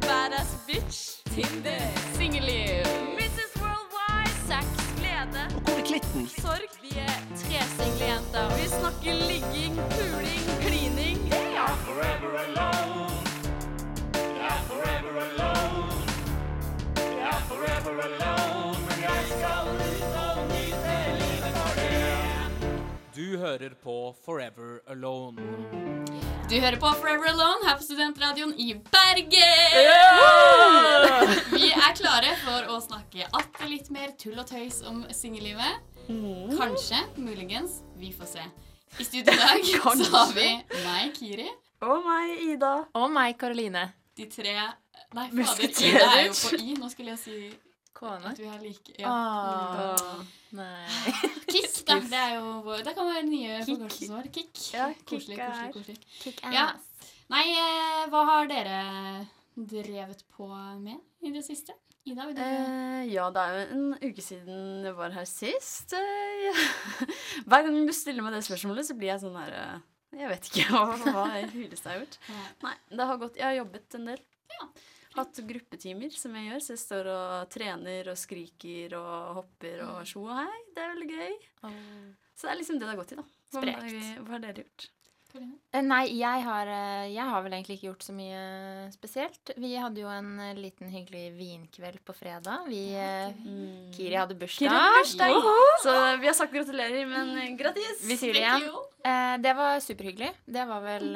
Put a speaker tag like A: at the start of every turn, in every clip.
A: Badass bitch. Tinder. Singelliv. Mrs. Worldwide. Sex, glede.
B: Og hvor er klitten?
A: Sorg. Vi er tre single jenter. Vi snakker ligging, puling, klining.
C: forever alone. Er forever alone. Er forever alone. Men jeg skal ut og nyte livet for det.
D: Du hører på Forever Alone.
A: Du hører på Forever Alone her på Studentradioen i Bergen. Vi er klare for å snakke atter litt mer tull og tøys om singellivet. Kanskje, muligens. Vi får se. I studio i dag så har vi meg, Kiri.
E: Og meg, Ida.
F: Og meg, Karoline.
A: De tre Nei, fader, Ida er jo på I. Nå skulle jeg si
F: Kone.
A: at vi er like. Ja.
F: Åh, nei.
A: Kick, da. Det er jo vår Det kan være den nye
E: Kick.
A: forkortelsen vår. Kick.
E: Ja, kick
A: koselig,
E: er-
A: koselig, koselig.
F: Kick
A: Ja. Nei, eh, hva har dere drevet på med i det siste? Ida, vil du
E: Eh, ja, det er jo en uke siden jeg var her sist. Eh, ja. Hver gang du stiller meg det spørsmålet, så blir jeg sånn her eh, Jeg vet ikke hva, hva jeg huleste har gjort.
A: Nei.
E: Nei, det har gått Jeg har jobbet en del. Hatt gruppetimer som jeg gjør, så jeg står og trener og skriker og hopper og sjo og hei. Det er veldig gøy. Så det er liksom det det har gått i, da. Hva,
F: Sprekt.
E: hva har dere gjort?
F: Eh, Nei, jeg har, eh, jeg har vel egentlig ikke gjort så mye spesielt. Vi hadde jo en eh, liten hyggelig vinkveld på fredag. Vi, mm. Kiri hadde bursdag.
E: Kiri hadde bursdag. Så vi har sagt gratulerer, men gratis. grattis!
F: Vi sier det igjen. Eh, det var superhyggelig. Det var vel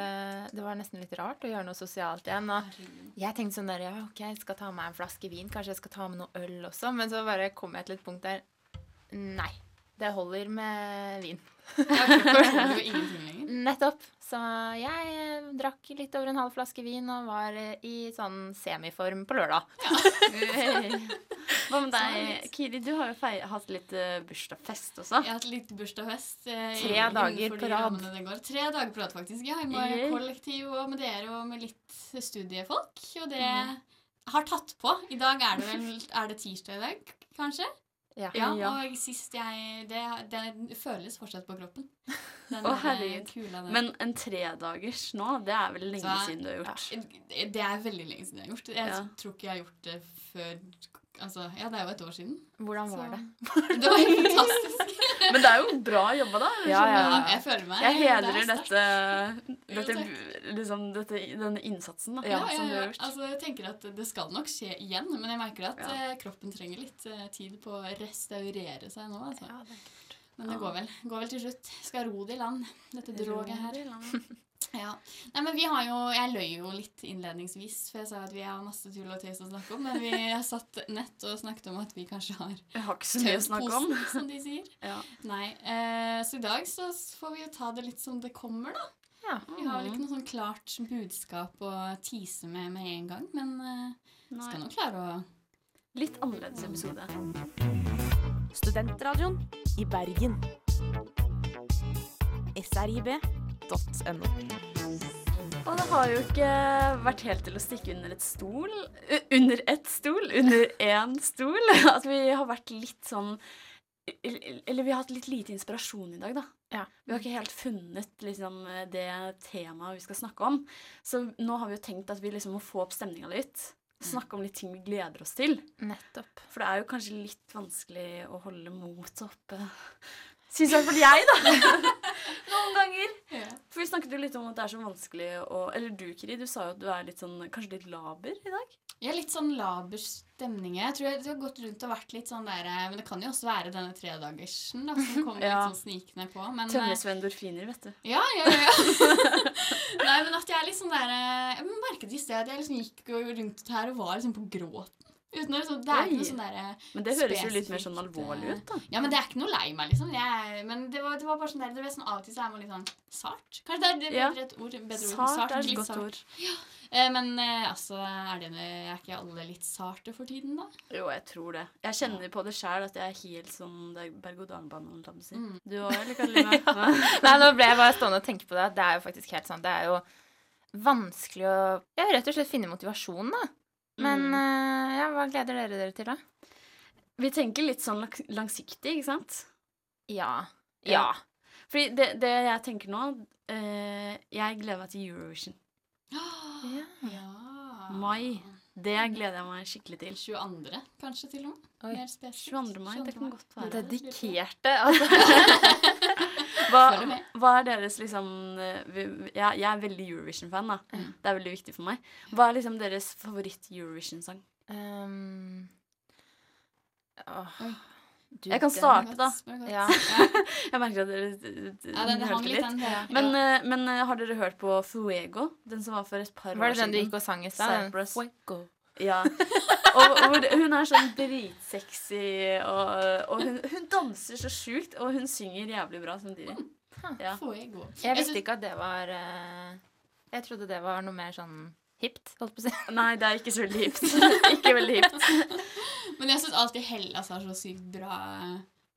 F: Det var nesten litt rart å gjøre noe sosialt igjen. Og jeg tenkte sånn der, ja, ok, jeg skal ta med en flaske vin. Kanskje jeg skal ta med noe øl også. Men så bare kom jeg til et punkt der Nei. Det holder med vin.
A: Var.
F: Nettopp. Så jeg eh, drakk litt over en halv flaske vin og var eh, i sånn semiform på lørdag.
E: Hva med deg, Kiri? Du har jo feir, hatt litt eh, bursdagsfest også.
A: Jeg har hatt litt bursdagsfest. eh,
F: Tre dager på rad.
A: rammene det går. Tre dager på rad, faktisk. Jeg med
E: Yay.
A: kollektiv og med dere og med litt studiefolk. Og det
F: Mm.
A: har tatt på. I dag er det vel Er det tirsdag i dag, kanskje?
F: Ja.
A: Ja,
E: Ja.
A: og sist jeg Det, det føles fortsatt på kroppen. Den
E: Å, herregud.
A: kula.
E: Men en tredagers nå, det er vel lenge
A: Så-
E: siden du har gjort.
A: det er veldig lenge siden jeg har gjort det. Jeg
E: Ja.
A: tror ikke jeg har gjort det før Altså, ja, det er jo et år siden.
F: Hvordan var
A: Så-
F: det?
A: Det var helt fantastisk.
E: Men det er jo bra jobba, da.
F: Ja, ja.
A: Ja, jeg føler meg
E: Jeg
A: er
E: hedrer
A: det
E: dette, dette, liksom, dette denne innsatsen da,
A: Ja, ja,
E: som du har gjort.
A: Altså, jeg tenker at det skal nok skje igjen, men jeg merker at
E: Ja.
A: eh, kroppen trenger litt eh, tid på å restaurere seg nå. Altså.
F: Ja, det
A: Men det går vel, går vel til slutt. Skal ro det i land, dette droget her. Ja. Nei, men vi har jo Jeg løy jo litt innledningsvis, for jeg sa at vi har masse tull og tøys å snakke om. Men vi har satt nett og snakket om at vi kanskje har
E: har om.
A: som de sier.
E: Ja.
A: Nei, eh, Så i dag så får vi jo ta det litt som det kommer, da.
F: Ja.
A: Vi har vel ikke noe sånn klart budskap å tease med med en gang, men eh, skal nå klare å
E: Litt annerledes episode.
G: Studentradioen i Bergen. srib.no.
E: Og det har jo ikke vært helt til å stikke under et stol Under ett stol, under én stol. At vi har vært litt sånn Eller vi har hatt litt lite inspirasjon i dag, da.
F: Ja.
E: Vi har ikke helt funnet liksom, det temaet vi skal snakke om. Så nå har vi jo tenkt at vi liksom må få opp stemninga litt. Snakke om litt ting vi gleder oss til.
F: Nettopp.
E: For det er jo kanskje litt vanskelig å holde motet oppe. Syns i hvert fall jeg, da. Noen ganger. For vi snakket jo litt om at det er så vanskelig å Eller du, Kiri, du sa jo at du er litt sånn, kanskje litt laber i dag?
A: Er litt sånn laber stemning. Jeg tror jeg, du har gått rundt og vært litt sånn der eh, Men det kan jo også være denne tredagersen da, som kommer
E: Ja.
A: litt sånn snikende på. Men, eh,
E: Tømmes ved endorfiner, vet du.
A: Ja, ja, ja. Nei, men at jeg er litt sånn der eh, Jeg merket i sted at jeg liksom gikk rundt her og var liksom på gråten. Uten å liksom, det er ikke noe sånn der eh,
E: Men det høres jo litt mer sånn alvorlig ut, da.
A: Ja, men det er ikke noe lei meg, liksom. Jeg, men det var, det var bare sånn der, det var sånn Av og til så er man litt sånn sart. Kanskje det er det
E: Ja.
A: bedre et ord? Bedre ord.
E: Sart er et godt
A: sart.
E: ord.
A: Eh, men eh, altså, er, det, er ikke alle litt sarte for tiden, da?
E: Jo, jeg tror det. Jeg kjenner på det sjøl at jeg er helt sånn er berg-og-dal-bane, holdt jeg på å si.
A: Mm.
E: Du òg, eller Karoline?
F: Nei, nå ble jeg bare stående og tenke på det. Det er jo faktisk helt sant. Det er jo vanskelig å ja, rett og slett finne motivasjon, da. Men eh, ja, hva gleder dere dere til, da?
E: Vi tenker litt sånn lang- langsiktig, ikke sant?
F: Ja.
E: Ja.
F: Ja.
E: Fordi det, det jeg tenker nå uh, Jeg gleder meg til Eurovision.
A: Ja.
E: mai. Det gleder jeg meg skikkelig til.
A: 22., kanskje til og med. Mer spesifikt.
E: 22. mai, det kan godt være.
F: Dedikerte, altså.
E: Hva, hva er deres liksom ja, jeg, er veldig Eurovision-fan, da. Det er veldig viktig for meg. Hva er liksom deres favoritt-Eurovision-sang?
F: Um, åh. Du,
E: Jeg kan starte, da.
F: Ja.
E: Jeg merker at dere
A: Ja, den hang litt, den. Ja.
E: Men, eh, men eh, har dere hørt på Fuego? Den som var for et par år siden?
F: Var det den du gikk og sang i stad? Fuego.
E: Ja. Og og, hun er sånn dritsexy, og, og hun, hun danser så sjukt, og hun synger jævlig bra samtidig. Ja.
A: Fuego.
F: Jeg visste ikke at det var eh, Jeg trodde det var noe mer sånn hipt, holdt på å si.
E: Nei, det er ikke så veldig hipt. ikke veldig hipt.
A: Men jeg syns alltid Hellas har så sykt bra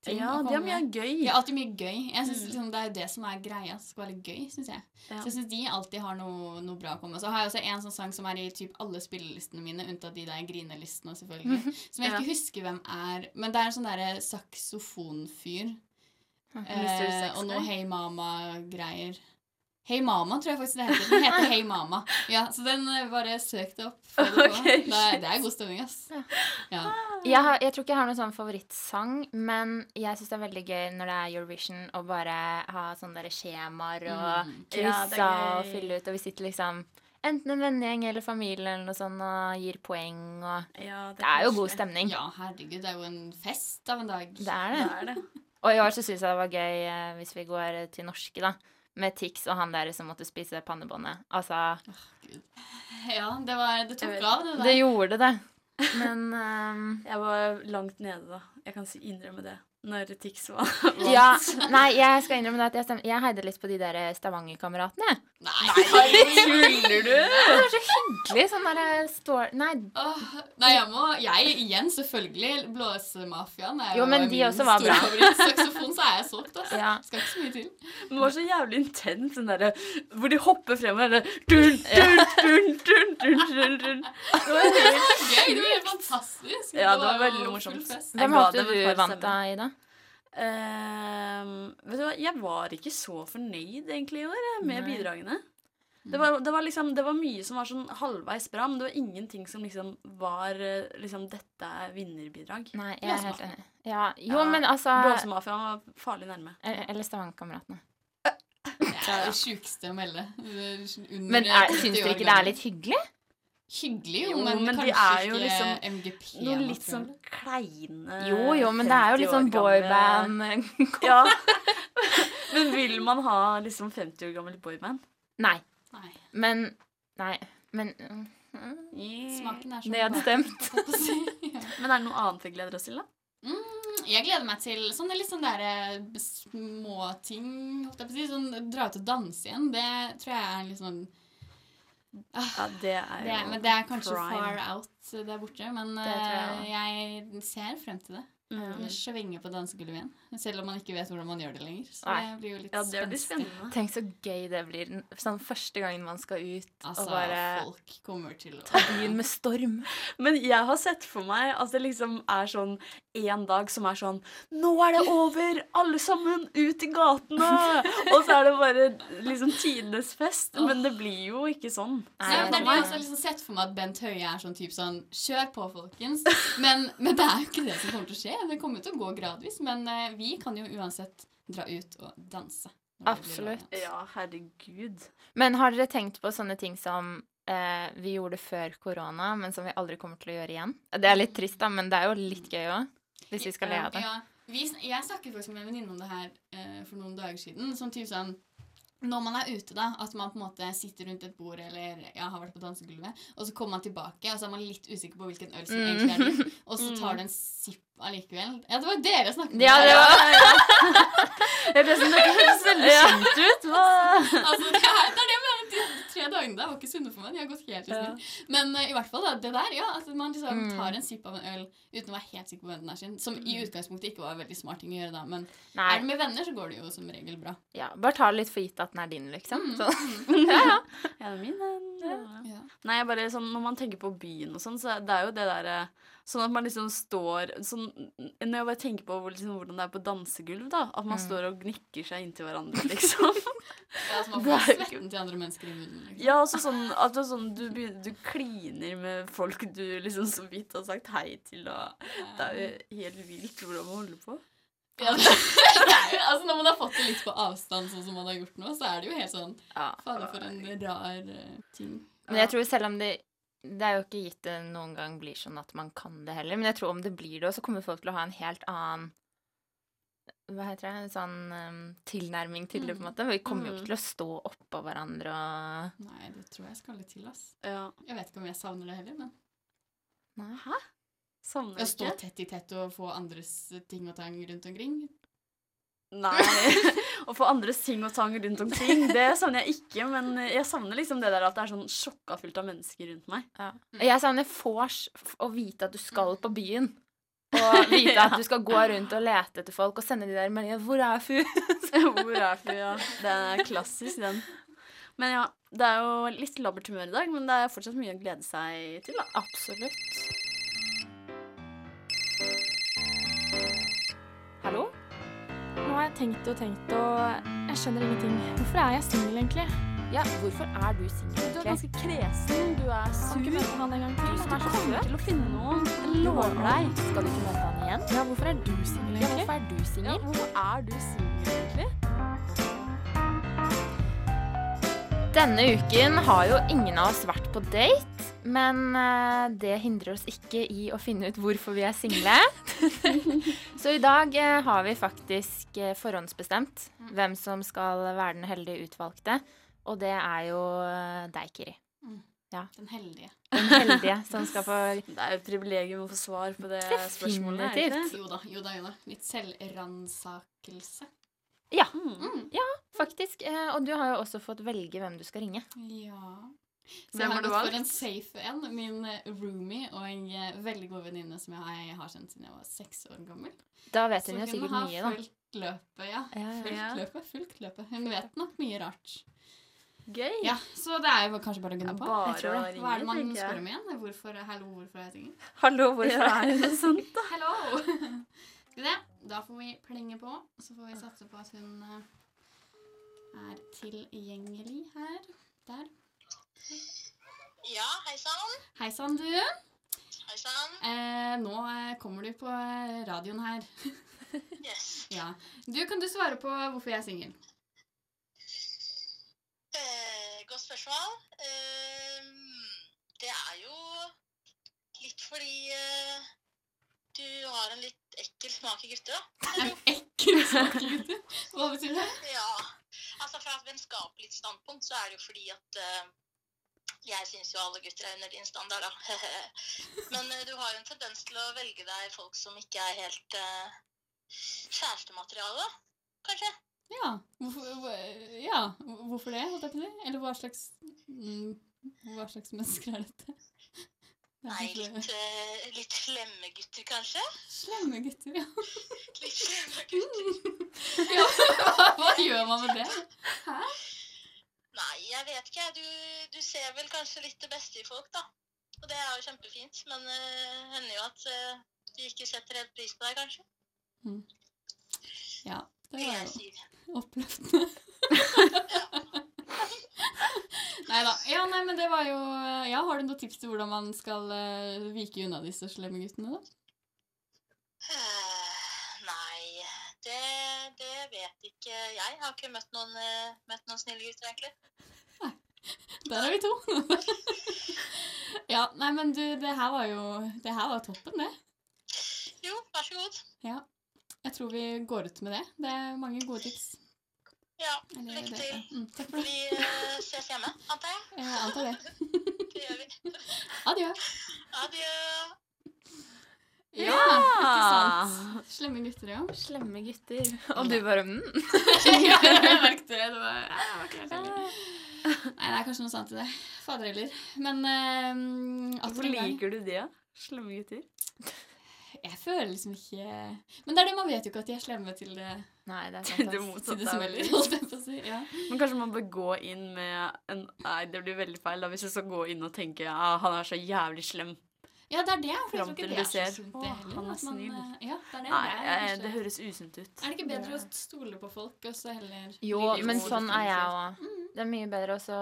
A: ting
E: Ja, de har mye gøy.
A: De har alltid mye gøy. Jeg synes liksom, Det er jo det som er greia. Det skal være litt gøy, syns jeg.
E: Ja.
A: Så jeg syns de alltid har noe, noe bra å komme med. Så har jeg også en sånn sang som er i typ alle spillelistene mine, unntatt de der grinelistene, selvfølgelig. Som jeg
E: Ja.
A: ikke husker hvem er. Men det er en sånn derre saksofonfyr. Eh, og noe Hey Mama-greier. Hey Mama, tror jeg faktisk det heter. Den heter Hey Mama. Ja, Så den eh, bare søk det opp. det. Det, er, det er god stemning, ass. Ja.
F: Jeg, har, jeg tror ikke jeg har noen sånn favorittsang, men jeg syns det er veldig gøy når det er Eurovision å bare ha sånne der skjemaer og
A: Mm.
E: Ja,
F: krysse av og fylle ut, og vi sitter liksom enten en vennegjeng eller familie eller noe sånt og gir poeng og
E: Ja,
F: Det er jo god stemning.
A: ja, herregud, det er jo en fest av en dag.
F: Det er
E: Det
F: det.
E: er det.
F: Og i år så syns jeg det var gøy eh, hvis vi går til norske, da. Med Tix og han der som måtte spise pannebåndet. Altså,
A: Ja, det, var, det tok av, det der.
F: det gjorde det. Men um,
E: Jeg var langt nede da. Jeg kan innrømme det. Når Tix var
F: Ja. Nei, jeg skal innrømme det at jeg, stem- jeg heide litt på de der Stavanger-kameratene. jeg.
A: Nei,
E: Tuller du?
F: Det var så hyggelig. Sånn der står Nei,
A: Oh, nei, jeg må Jeg igjen, selvfølgelig. Blåsemafiaen er
F: Jo, men de
A: min
F: også var
A: store
F: bra.
A: favoritt. Saksofon, så er jeg solgt, altså.
F: Ja.
A: Skal ikke så mye til.
E: Den var så jævlig intens, den derre hvor de hopper frem og der, dun, dun, dun, dun, dun, dun, dun. Det var helt
A: gøy. Det var helt fantastisk.
E: Ja, det var veldig morsomt.
F: hvem håpte du vant da,
E: i
F: Ida?
E: Ehm, vet du hva, jeg var ikke så fornøyd egentlig i år med
F: Nei.
E: bidragene. Det var, det, var liksom, det var mye som var sånn halvveis bra, men det var ingenting som liksom var eh, liksom Dette er vinnerbidrag.
F: Nei, jeg er helt enig. Ja, jo,
E: Ja,
F: men altså
E: Blåsemafiaen var farlig nærme.
F: Eller Stavangerkameratene.
A: Det er det sjukeste å melde. Under
F: Men
A: 80
F: syns dere ikke det er litt hyggelig?
A: Hyggelig, jo, men,
E: men de
A: kanskje
E: er jo liksom
A: MGP.
E: Noe litt sånn kleine
F: Jo, jo, men det er jo litt sånn boyband
E: Ja. men vil man ha liksom 50 år gammelt boyband?
F: Nei.
A: Nei.
F: Men Nei. Men mm,
A: Smaken er sånn.
F: Nedstemt.
E: Men er det noe annet vi gleder oss til, da?
A: Mm, jeg gleder meg til sånne litt sånn der småting, holdt jeg på å si. Sånn dra ut og danse igjen. Det tror jeg er litt sånn
E: Ja, det er
A: det
E: jo
A: er, Men det er kanskje
E: prime.
A: far out der borte. Men
F: jeg
A: eh, jeg ser frem til det.
E: Mm.
A: Svinge på dansegulvet. Selv om man ikke vet hvordan man gjør det lenger. Så
F: Nei.
A: det blir jo litt
E: Ja, det blir
A: spenstig.
E: spennende.
F: Tenk så gøy det blir sånn første gangen man skal ut
A: Altså,
F: og bare
A: folk kommer til å
F: ta byen med storm.
E: Men jeg har sett for meg at det liksom er sånn en dag som er sånn Nå er det over! Alle sammen ut i gatene! Og så er det bare liksom tidenes fest. Men det blir jo ikke sånn.
F: Nei,
A: Nei, det er det jeg også har liksom sett for meg at Bent Høie er sånn type sånn Kjør på, folkens. Men, men det er jo ikke det som kommer til å skje. Det kommer til å gå gradvis. Men eh, vi kan jo uansett dra ut og danse.
F: Absolutt.
E: Ja, herregud.
F: Men har dere tenkt på sånne ting som eh, vi gjorde før korona, men som vi aldri kommer til å gjøre igjen? Det er litt trist, da, men det er jo litt gøy òg. Hvis vi skal le av det.
A: Ja, vi, jeg snakket faktisk med en venninne om det her eh, for noen dager siden. Som typ sånn når man er ute, da, at man på en måte sitter rundt et bord eller ja, har vært på dansegulvet, og så kommer man tilbake, og så er man litt usikker på hvilken øl som
F: Mm.
A: egentlig er din, og så tar du en sipp allikevel. Ja, det var dere jeg snakket med.
F: Ja, det var
E: Jeg ble sånn, Det høres veldig kjent ut. Hva?
A: Altså, det er, det er det jeg mener. De tre dagene der var ikke sunne for meg. De har gått helt i
E: Ja.
A: Men uh, i hvert fall da, det der, ja. At man liksom
F: Mm.
A: tar en sipp av en øl uten å være helt sikker på hvem den er sin. Som i utgangspunktet ikke var en veldig smart ting å gjøre da. Men er
F: Nei.
A: det med venner, så går det jo som regel bra.
F: Ja, bare ta det litt for gitt at den er din, liksom.
A: Mm.
F: Så.
E: Ja, ja. Ja, det er min. Ja.
A: Ja.
E: Nei, bare sånn, Når man tenker på byen og sånn, så er det er jo det derre Sånn at man liksom står sånn, Når jeg bare tenker på liksom, hvordan det er på dansegulv, da. At man
F: Mm.
E: står og gnikker seg inntil hverandre, liksom.
A: Ja, som
E: Det jo ikke-
A: svetten til andre mennesker i munnen. Liksom.
E: Ja, også sånn at det er sånn, du, du kliner med folk du liksom så vidt har sagt hei til, og det er jo helt vilt hvordan man holder på.
A: Ja, det er jo, altså Når man har fått det litt på avstand, sånn som man har gjort nå, så er det jo helt sånn
E: Ja.
A: Fader, for en rar eh, ting.
F: Men jeg tror selv om det Det er jo ikke gitt det noen gang blir sånn at man kan det heller, men jeg tror om det blir det, så kommer folk til å ha en helt annen hva heter det, en sånn um, tilnærming til det, på en måte. Vi kommer jo
E: Mm.
F: ikke til å stå oppå hverandre og
A: Nei, det tror jeg skal litt til, ass.
E: Ja.
A: Jeg vet ikke om jeg savner det heller, men
F: Nei.
E: Savner
A: Å stå tett i tett og få andres ting og tang rundt omkring
E: Nei. Å få andres ting og tang rundt omkring, det savner jeg ikke. Men jeg savner liksom det der at det er sånn sjokka fullt av mennesker rundt meg.
F: Ja. Jeg savner vors å vite at du skal på byen. Og vite at du skal gå rundt og lete etter folk og sende de der meldingene 'Hvor er fu?'
E: Hvor er Fu, ja. Den er klassisk, den. Men ja, det er jo litt labbert humør i dag, men det er fortsatt mye å glede seg til, da.
F: Absolutt. Hallo?
B: Nå har jeg tenkt og tenkt, og jeg skjønner ingenting. Hvorfor er jeg singel, egentlig?
F: Ja, hvorfor er du singel,
E: Du er ganske kresen, du er
B: Kan
E: sur.
B: ikke møte han en gang til.
E: Du
B: Han er så søt.
E: til å finne noen. Jeg lover deg.
F: Skal du ikke møte han igjen?
B: Ja, hvorfor er du singel,
F: Ja,
B: egentlig?
F: hvorfor er du
E: Ja, hvorfor er du singel, egentlig?
F: Denne uken har jo ingen av oss vært på date, men eh, det hindrer oss ikke i å finne ut hvorfor vi er single. Så i dag eh, har vi faktisk eh, forhåndsbestemt hvem som skal være den heldige utvalgte, og det er jo eh, deg, Kiri.
A: Den heldige.
F: Den heldige som skal få
E: Det er jo et privilegium å få svar på det spørsmålet. er ikke?
A: Jo da, jo da, jo da. Litt selvransakelse.
F: Ja,
E: Mm.
F: faktisk. eh, Og du har jo også fått velge hvem du skal ringe.
A: Ja. Så
E: Hvem
A: jeg
E: har
A: har gått for en safe en. Min eh, roomie og en veldig god venninne som jeg har kjent siden jeg var seks år gammel.
F: Da vet hun jo sikkert mye, da.
A: fulgt løpet, ja.
F: Ja, ja.
A: Fulgt løpet, fulgt løpet. Hun vet nok mye rart.
E: Gøy.
A: Ja, Så det er jo kanskje bare å gunne på.
E: bare å ringe,
A: Hva er det man spør om igjen? Hvorfor, hallo, hvorfor er jeg singel?
F: Hallo, hvorfor
E: Ja,
F: er
E: det sånt, da?
A: Hallo! Skal vi se. Da får vi plenge på, og så får vi satse på at hun eh, er tilgjengelig her. Der.
H: Ja, hei sann.
A: Hei sann, du.
H: Hei sann.
A: Eh, nå eh, kommer du på eh, radioen her.
H: Yes.
A: Ja. Du, kan du svare på hvorfor jeg er singel?
H: Eh, godt spørsmål. Eh, det er jo litt fordi eh, du har en litt ekkel smak i gutter, da.
A: En ekkel smak, gutter. Hva betyr det?
H: Ja. Altså fra et vennskapelig standpunkt så er det jo fordi at eh, jeg syns jo alle gutter er under din standard, da. Men eh, du har jo en tendens til å velge deg folk som ikke er helt kjærestemateriale. Kanskje?
A: Ja. Hvorfor, ja. hvorfor det, holdt jeg på å si? Eller hva slags mm, Hva slags mennesker er dette?
H: Nei, litt, eh, litt slemme gutter, kanskje?
A: Slemme gutter, ja.
H: Litt slemme gutter.
A: ja hva, hva gjør man med det?
H: Nei, jeg vet ikke. Du, du ser vel kanskje litt det beste i folk, da. Og det er jo kjempefint. Men uh, hender jo at uh, de ikke setter helt pris på deg, kanskje.
A: Ja, det
H: er
A: jo
H: si.
A: Oppløftende. nei da. Ja, nei, men det var jo Ja, har du noen tips til hvordan man skal uh, vike unna disse slemme guttene, da?
H: Eh, nei, det, det vet ikke jeg. Jeg har ikke møtt noen, eh, møtt noen snille gutter, egentlig.
A: Der er vi to. ja, nei, men du, det her var jo Det her var toppen, det.
H: Jo, vær så god.
A: Ja. Jeg tror vi går ut med det. Det er mange gode tips.
H: Ja,
A: Eller
H: lykke
A: det-
H: til.
A: Mm, takk for det.
H: Vi eh, ses hjemme, antar jeg.
A: Jeg antar det.
H: Det gjør vi.
A: Adjø.
H: Adjø.
A: Ja, ikke sant. Slemme gutter, ja.
F: Slemme gutter. Og du bare mm.
A: jeg merket det. Det var, ja, det var ikke helt ærlig. Nei, det er kanskje noe sant i det. Fader heller. Men uh,
E: Hvorfor liker du det? Slemme gutter?
A: Jeg føler liksom ikke Men det er det, man vet jo ikke at de er slemme til det,
F: Nei, det er sant. det
E: motsatte
A: til det
E: er
A: smeller. si. Ja.
E: Men kanskje man bør gå inn med en Nei, det blir veldig feil da, hvis jeg skal gå inn og tenke ja, han er så jævlig slem.
A: Ja, det er det. For jeg tror ikke det er
E: du
A: så sunt, det heller.
E: han er
A: at man,
E: snill».
A: Ja, det er det.
E: Nei,
A: det er, kanskje-
E: det høres usunt ut.
A: er det ikke bedre å stole på folk, og så heller
F: Jo, men sånn er jeg òg.
A: Mm.
F: Det er mye bedre, å så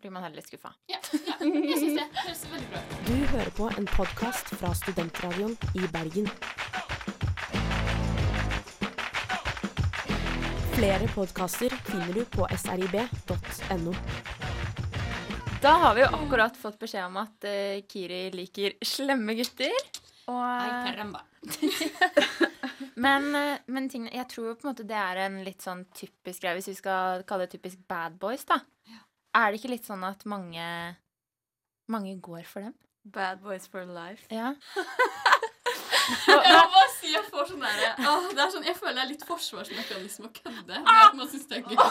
F: blir man heller litt skuffa.
A: Ja, ja, jeg syns det. Høres veldig bra ut.
G: Du hører på en podkast fra Studentradioen i Bergen. Flere podkaster finner du på srib.no.
F: Da har vi jo akkurat fått beskjed om at uh, Kiri liker slemme gutter. Og, men, uh, men ting, jeg tror jo på en måte det er en litt sånn typisk greie, hvis vi skal kalle det typisk bad boys, da. Er det ikke litt sånn at mange, mange går for dem?
E: Bad boys for life.
F: Ja.
A: Jeg må bare si jeg får sånn derre åh, Det er sånn, Jeg føler det er litt forsvarsmekanisme å kødde med at man syns det er gøy.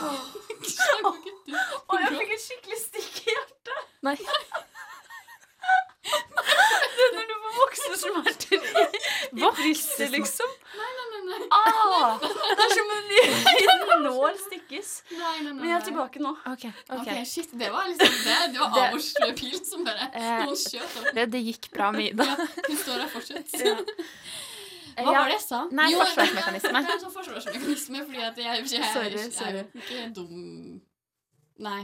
E: Å, jeg fikk et skikkelig stikk i hjertet.
F: Nei.
E: Det er til i, i brystet, liksom.
A: Nei, nei, nei. nei.
E: Ah, det er som en liten nål stikkes.
A: nei, nei, nei.
E: Men jeg er tilbake nå.
F: OK. ok.
A: Ok, shit, det var liksom det. Det var avårslig pil som bare
F: Eh.
A: Noen skjøt opp.
F: Det, det gikk bra med Ida.
A: Ja, hun står her fortsatt.
F: Ja.
A: Hva
F: Ja.
A: var det jeg sa?
F: Nei,
A: Jo,
F: forsvarsmekanisme.
A: Det er en sånn forsvarsmekanisme, fordi at jeg, jeg, jeg, jeg, er ikke dum Nei.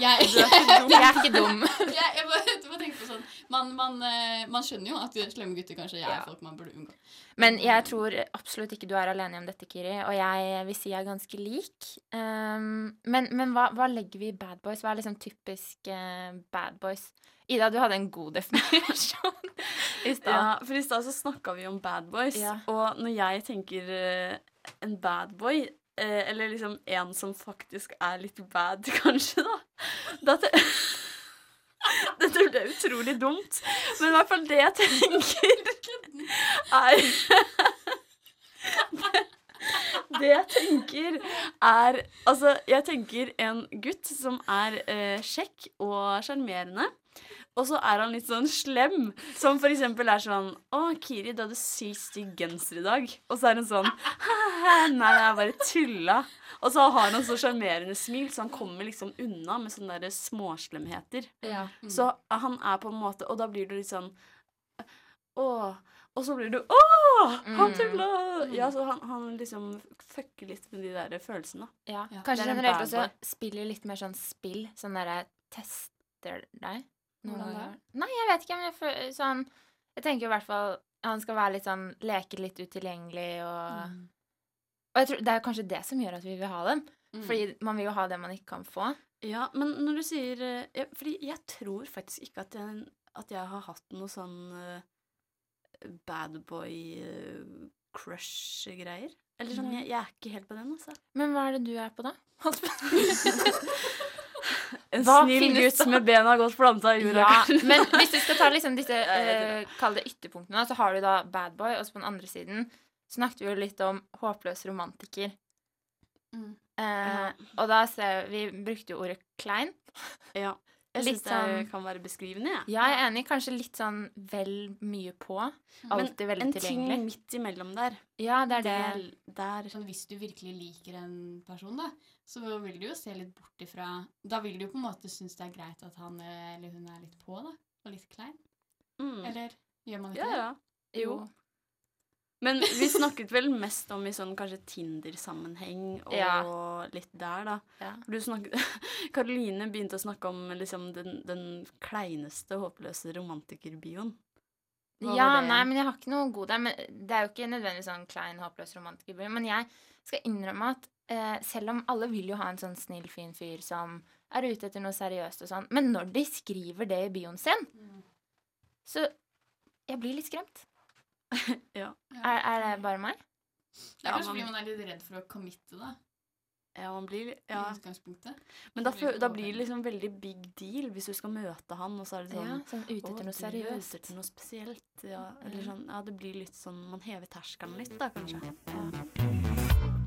A: Jeg,
F: Du er ikke dum. Jeg er ikke dum.
A: jeg, jeg bare, bare tenker på sånn man, man, eh, man skjønner jo at slemme gutter kanskje er
F: Ja.
A: folk man burde unngå.
F: Men jeg tror absolutt ikke du er alene om dette, Kiri. Og jeg vil si jeg er ganske lik. Um, men men hva, hva legger vi i bad boys? Hva er liksom typisk uh, bad boys? Ida, du hadde en god definisjon i stad.
E: Ja, for i stad så snakka vi om bad boys,
F: Ja.
E: og når jeg tenker uh, en bad boy, eh, eller liksom en som faktisk er litt bad, kanskje, da, Dette, Dette ble utrolig dumt, men i hvert fall det jeg tenker, er Det jeg tenker, er Altså, jeg tenker en gutt som er eh, og sjarmerende. Og så er han litt sånn slem, som for eksempel er sånn 'Å, Kiri, du hadde sykt stygg genser i dag.' Og så er hun sånn Nei, jeg bare tulla. Og så har han så sjarmerende smil, så han kommer liksom unna med sånne der småslemheter.
F: Ja.
E: Så han er på en måte Og da blir du litt sånn Å. Og så blir du Å! Han
F: Mm.
E: tulla! Ja, så han, han liksom fucker litt med de der følelsene.
F: Ja.
A: Ja,
F: Kanskje
E: er
F: generelt også spiller litt mer sånn spill. Sånn derre tester deg.
A: Hvordan
F: da? Nei, jeg vet ikke. Men jeg, føler, sånn, jeg tenker i hvert fall han skal være litt sånn Leke litt utilgjengelig og
A: Mm.
F: Og jeg tror det er kanskje det som gjør at vi vil ha dem.
A: Mm.
F: Fordi man vil jo ha det man ikke kan få.
E: Ja, men når du sier eh, ja, Fordi jeg tror faktisk ikke at jeg, at jeg har hatt noe sånn uh, bad boy-crush-greier. Eller sånn, jeg, jeg er ikke helt på den, altså.
F: Men hva er det du er på, da?
E: En
F: Hva
E: snill gutt med bena godt planta i jorda.
F: Ja, men hvis du skal ta liksom disse eh, Kall det ytterpunktene, så har du da bad boy, og så på den andre siden snakket vi jo litt om håpløs romantiker.
A: Mm.
F: Eh, og da ser vi brukte jo ordet klein.
E: Ja. Jeg syns det
F: sånn-
E: kan være beskrivende, Ja.
F: Ja, jeg er enig. Kanskje litt sånn vel mye på. Alltid veldig
E: en ting
F: tilgjengelig.
E: midt imellom der,
F: Ja, det er det.
E: Der, der
A: Sånn, hvis du virkelig liker en person, da, så vil du jo se litt bort ifra Da vil du jo på en måte synes det er greit at han eh, eller hun er litt på, da. Og litt klein.
E: mm.
A: Eller gjør man ikke
E: Ja, ja.
A: det?
F: Jo.
E: Men vi snakket vel mest om i sånn kanskje Tinder-sammenheng og
F: Ja.
E: litt der, da.
F: Ja.
E: Du snakket Karoline begynte å snakke om liksom den, den kleineste, håpløse romantikerbioen. Hva
F: Ja, nei, men jeg har ikke noe god der. Men det er jo ikke nødvendigvis sånn klein, håpløs romantiker. Men jeg skal innrømme at selv om alle vil jo ha en sånn snill, fin fyr som er ute etter noe seriøst og sånn, men når de skriver det i bioen sin,
A: Mm.
F: så jeg blir litt skremt.
E: Ja.
F: Er, er det bare meg?
A: Det er
E: Ja,
A: kanskje
E: man-
A: fordi man er litt redd for å committe, da.
E: Ja, man blir
A: I
E: ja.
A: utgangspunktet.
E: Men da, da blir det liksom veldig big deal hvis du skal møte han, og så er det sånn
F: Ja, sånn ute etter noe
E: er
F: seriøst.
E: Ute etter noe spesielt. Ja, eller sånn, ja, det blir litt sånn Man hever terskelen litt, da, kanskje.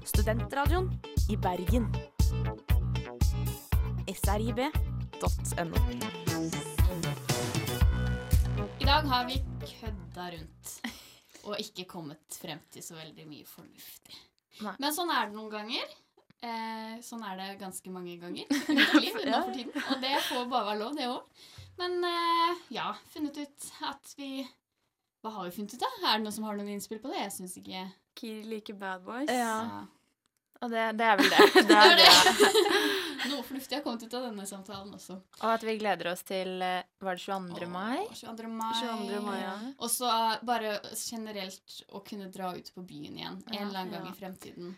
G: Studentradioen i Bergen. srib.no.
A: I dag har vi kødda rundt. Og ikke kommet frem til så veldig mye fornuftig.
F: Nei.
A: Men sånn er det noen ganger. Eh, sånn er det ganske mange ganger i mitt liv nå for tiden. Og det får bare være lov, det òg. Men eh, ja, funnet ut at vi Hva har vi funnet ut, da? Er det noen som har noen innspill på det? Jeg syns ikke
E: Kiri liker bad boys.
F: Ja. Og det, det er vel det.
E: Det er det.
A: Noe fornuftig har kommet ut av denne samtalen også.
F: Og at vi gleder oss til eh, Var det 22. mai?
A: Åh, 22. mai.
E: 22. mai, ja.
A: Og så bare generelt å kunne dra ut på byen igjen en eller annen gang
E: Ja.
A: i fremtiden.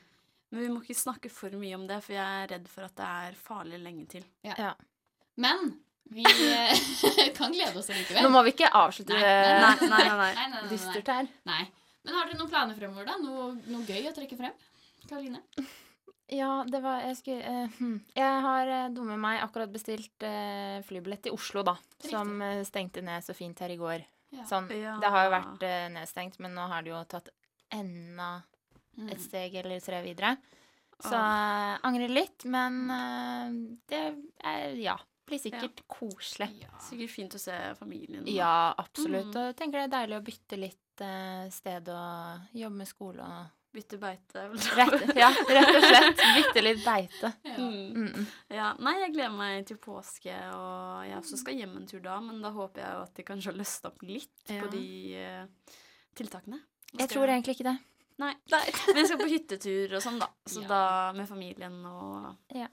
E: Men vi må ikke snakke for mye om det, for jeg er redd for at det er farlig lenge til.
A: Men vi eh, kan glede oss likevel.
F: Nå må vi ikke avslutte
A: Nei,
F: det
E: Nei, nei, nei. nei.
A: Nei, nei, nei, nei.
F: dystert her.
A: Nei. Men har dere noen planer fremover, da? Noe, noe gøy å trekke frem? Karoline?
F: Ja, det var Jeg skulle eh, hm. Jeg har dummet dumme meg akkurat bestilt eh, flybillett til Oslo, da.
A: Riktig.
F: Som eh, stengte ned så fint her i går.
A: Ja.
F: Sånn.
E: Ja.
F: Det har jo vært eh, nedstengt, men nå har det jo tatt enda
A: Mm.
F: et steg eller tre videre. Så
E: jeg
F: eh, angrer litt, men eh, det er Ja. Blir sikkert koselig.
A: Ja.
E: Sikkert fint å se familien. da.
F: Ja, absolutt.
E: Mm.
F: Og jeg tenker det er deilig å bytte litt eh, sted å jobbe med skole og
E: Bytte beite.
F: rett, Ja, rett og slett. Bytte litt beite.
A: Ja.
E: Mm. Ja, nei, jeg gleder meg til påske, og jeg også skal hjem en tur da, men da håper jeg jo at de kanskje har løst opp litt
F: Ja.
E: på de uh, tiltakene.
F: Jeg
E: tror
F: tror egentlig ikke det.
E: Nei. Men jeg skal på hyttetur og sånn, da. Så
A: Ja.
E: da med familien og
F: Ja.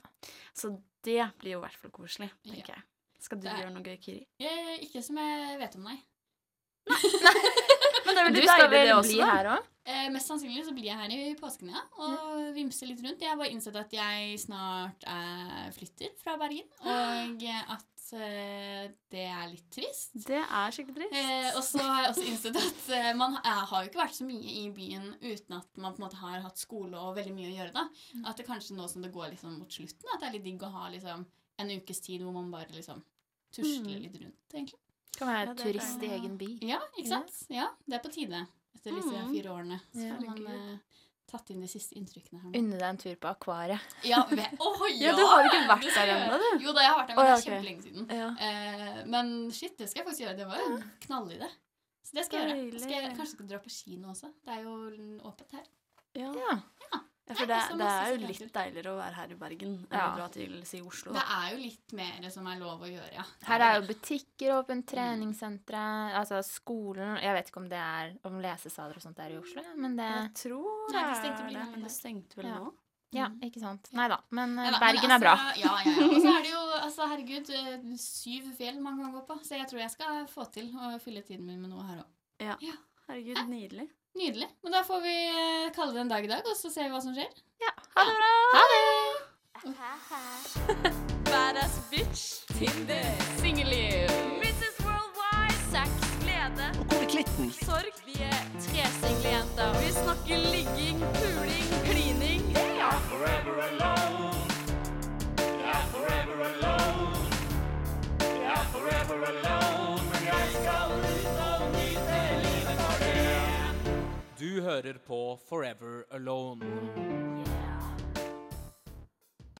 E: Så det blir jo i hvert fall koselig,
A: Ja.
E: tenker jeg. Skal du
A: er-
E: gjøre noe gøy, Kiri?
A: Eh, ikke som jeg vet om, nei. nei.
E: Men det er veldig deilig, det også,
F: bli
E: da.
F: her også?
A: Eh, mest sannsynlig så blir jeg her i påsken, ja. Og vimser litt rundt. Jeg har bare innsett at jeg snart eh, flytter fra Bergen. Og at eh, det er litt trist.
E: Det er skikkelig trist.
A: Eh, og så har jeg også innsett at eh, man jeg har jo ikke vært så mye i byen uten at man på en måte har hatt skole og veldig mye å gjøre. da. At det kanskje nå som det går liksom mot slutten, at det er litt digg å ha liksom en ukes tid hvor man bare liksom tusler
E: Mm.
A: litt rundt, egentlig.
F: Kan være
E: Ja, det
F: turist i egen by.
A: Ja, ikke sant? Ja, det er på tide. Etter disse
E: Mm.
A: fire årene. Så
F: Ja.
A: har man eh, tatt inn de siste inntrykkene her nå.
F: Unne deg en tur på akvariet.
A: Ja, ve Åh, ja!
E: Ja, du har ikke vært der ennå, du.
A: Jo da, jeg har vært der, men
E: Å, ja,
A: det er
E: ok.
A: kjempelenge siden.
E: Ja.
A: Uh, men shit, det skal jeg faktisk gjøre. Det var jo en knall i det. Så det skal jeg gjøre. Skal jeg kanskje skal dra på kino også. Det er jo åpent her.
E: Ja.
F: Ja.
E: Ja, for
A: Nei,
E: det,
A: så
E: det er jo litt deiligere å være her i Bergen enn
F: Ja.
E: å dra til si Oslo.
A: Det er jo litt mer som er lov å gjøre, ja.
F: Her er jo butikker åpent, treningssentre, altså skolen Jeg vet ikke om det er om lesesaler og sånt der i Oslo, men det
E: Jeg tror det
A: Nei, det stengte
E: det, men det stengte vel
F: Ja.
E: nå?
F: Ja, ikke sant. Nei da. Men eh,
A: Ja da,
F: Bergen
A: men
F: er bra.
A: altså, Ja, ja, ja. Og så er det jo, altså, herregud, eh, syv fjell man kan gå på. Så jeg tror jeg skal få til å fylle tiden min med noe her òg.
E: Herregud, nydelig.
A: Nydelig. Men da får vi eh, kalle det en dag i dag, og så ser vi hva som skjer.
F: Ha det bra! Ha det!
E: Badass bitch. Tinder. Singelliv. Mrs. Worldwide. Sex, glede.
I: Og hvor er klitten?
E: Sorg. Vi er tre single jenter. Vi snakker ligging, puling, klining.
C: Yeah. forever alone.
D: hører på Forever Alone.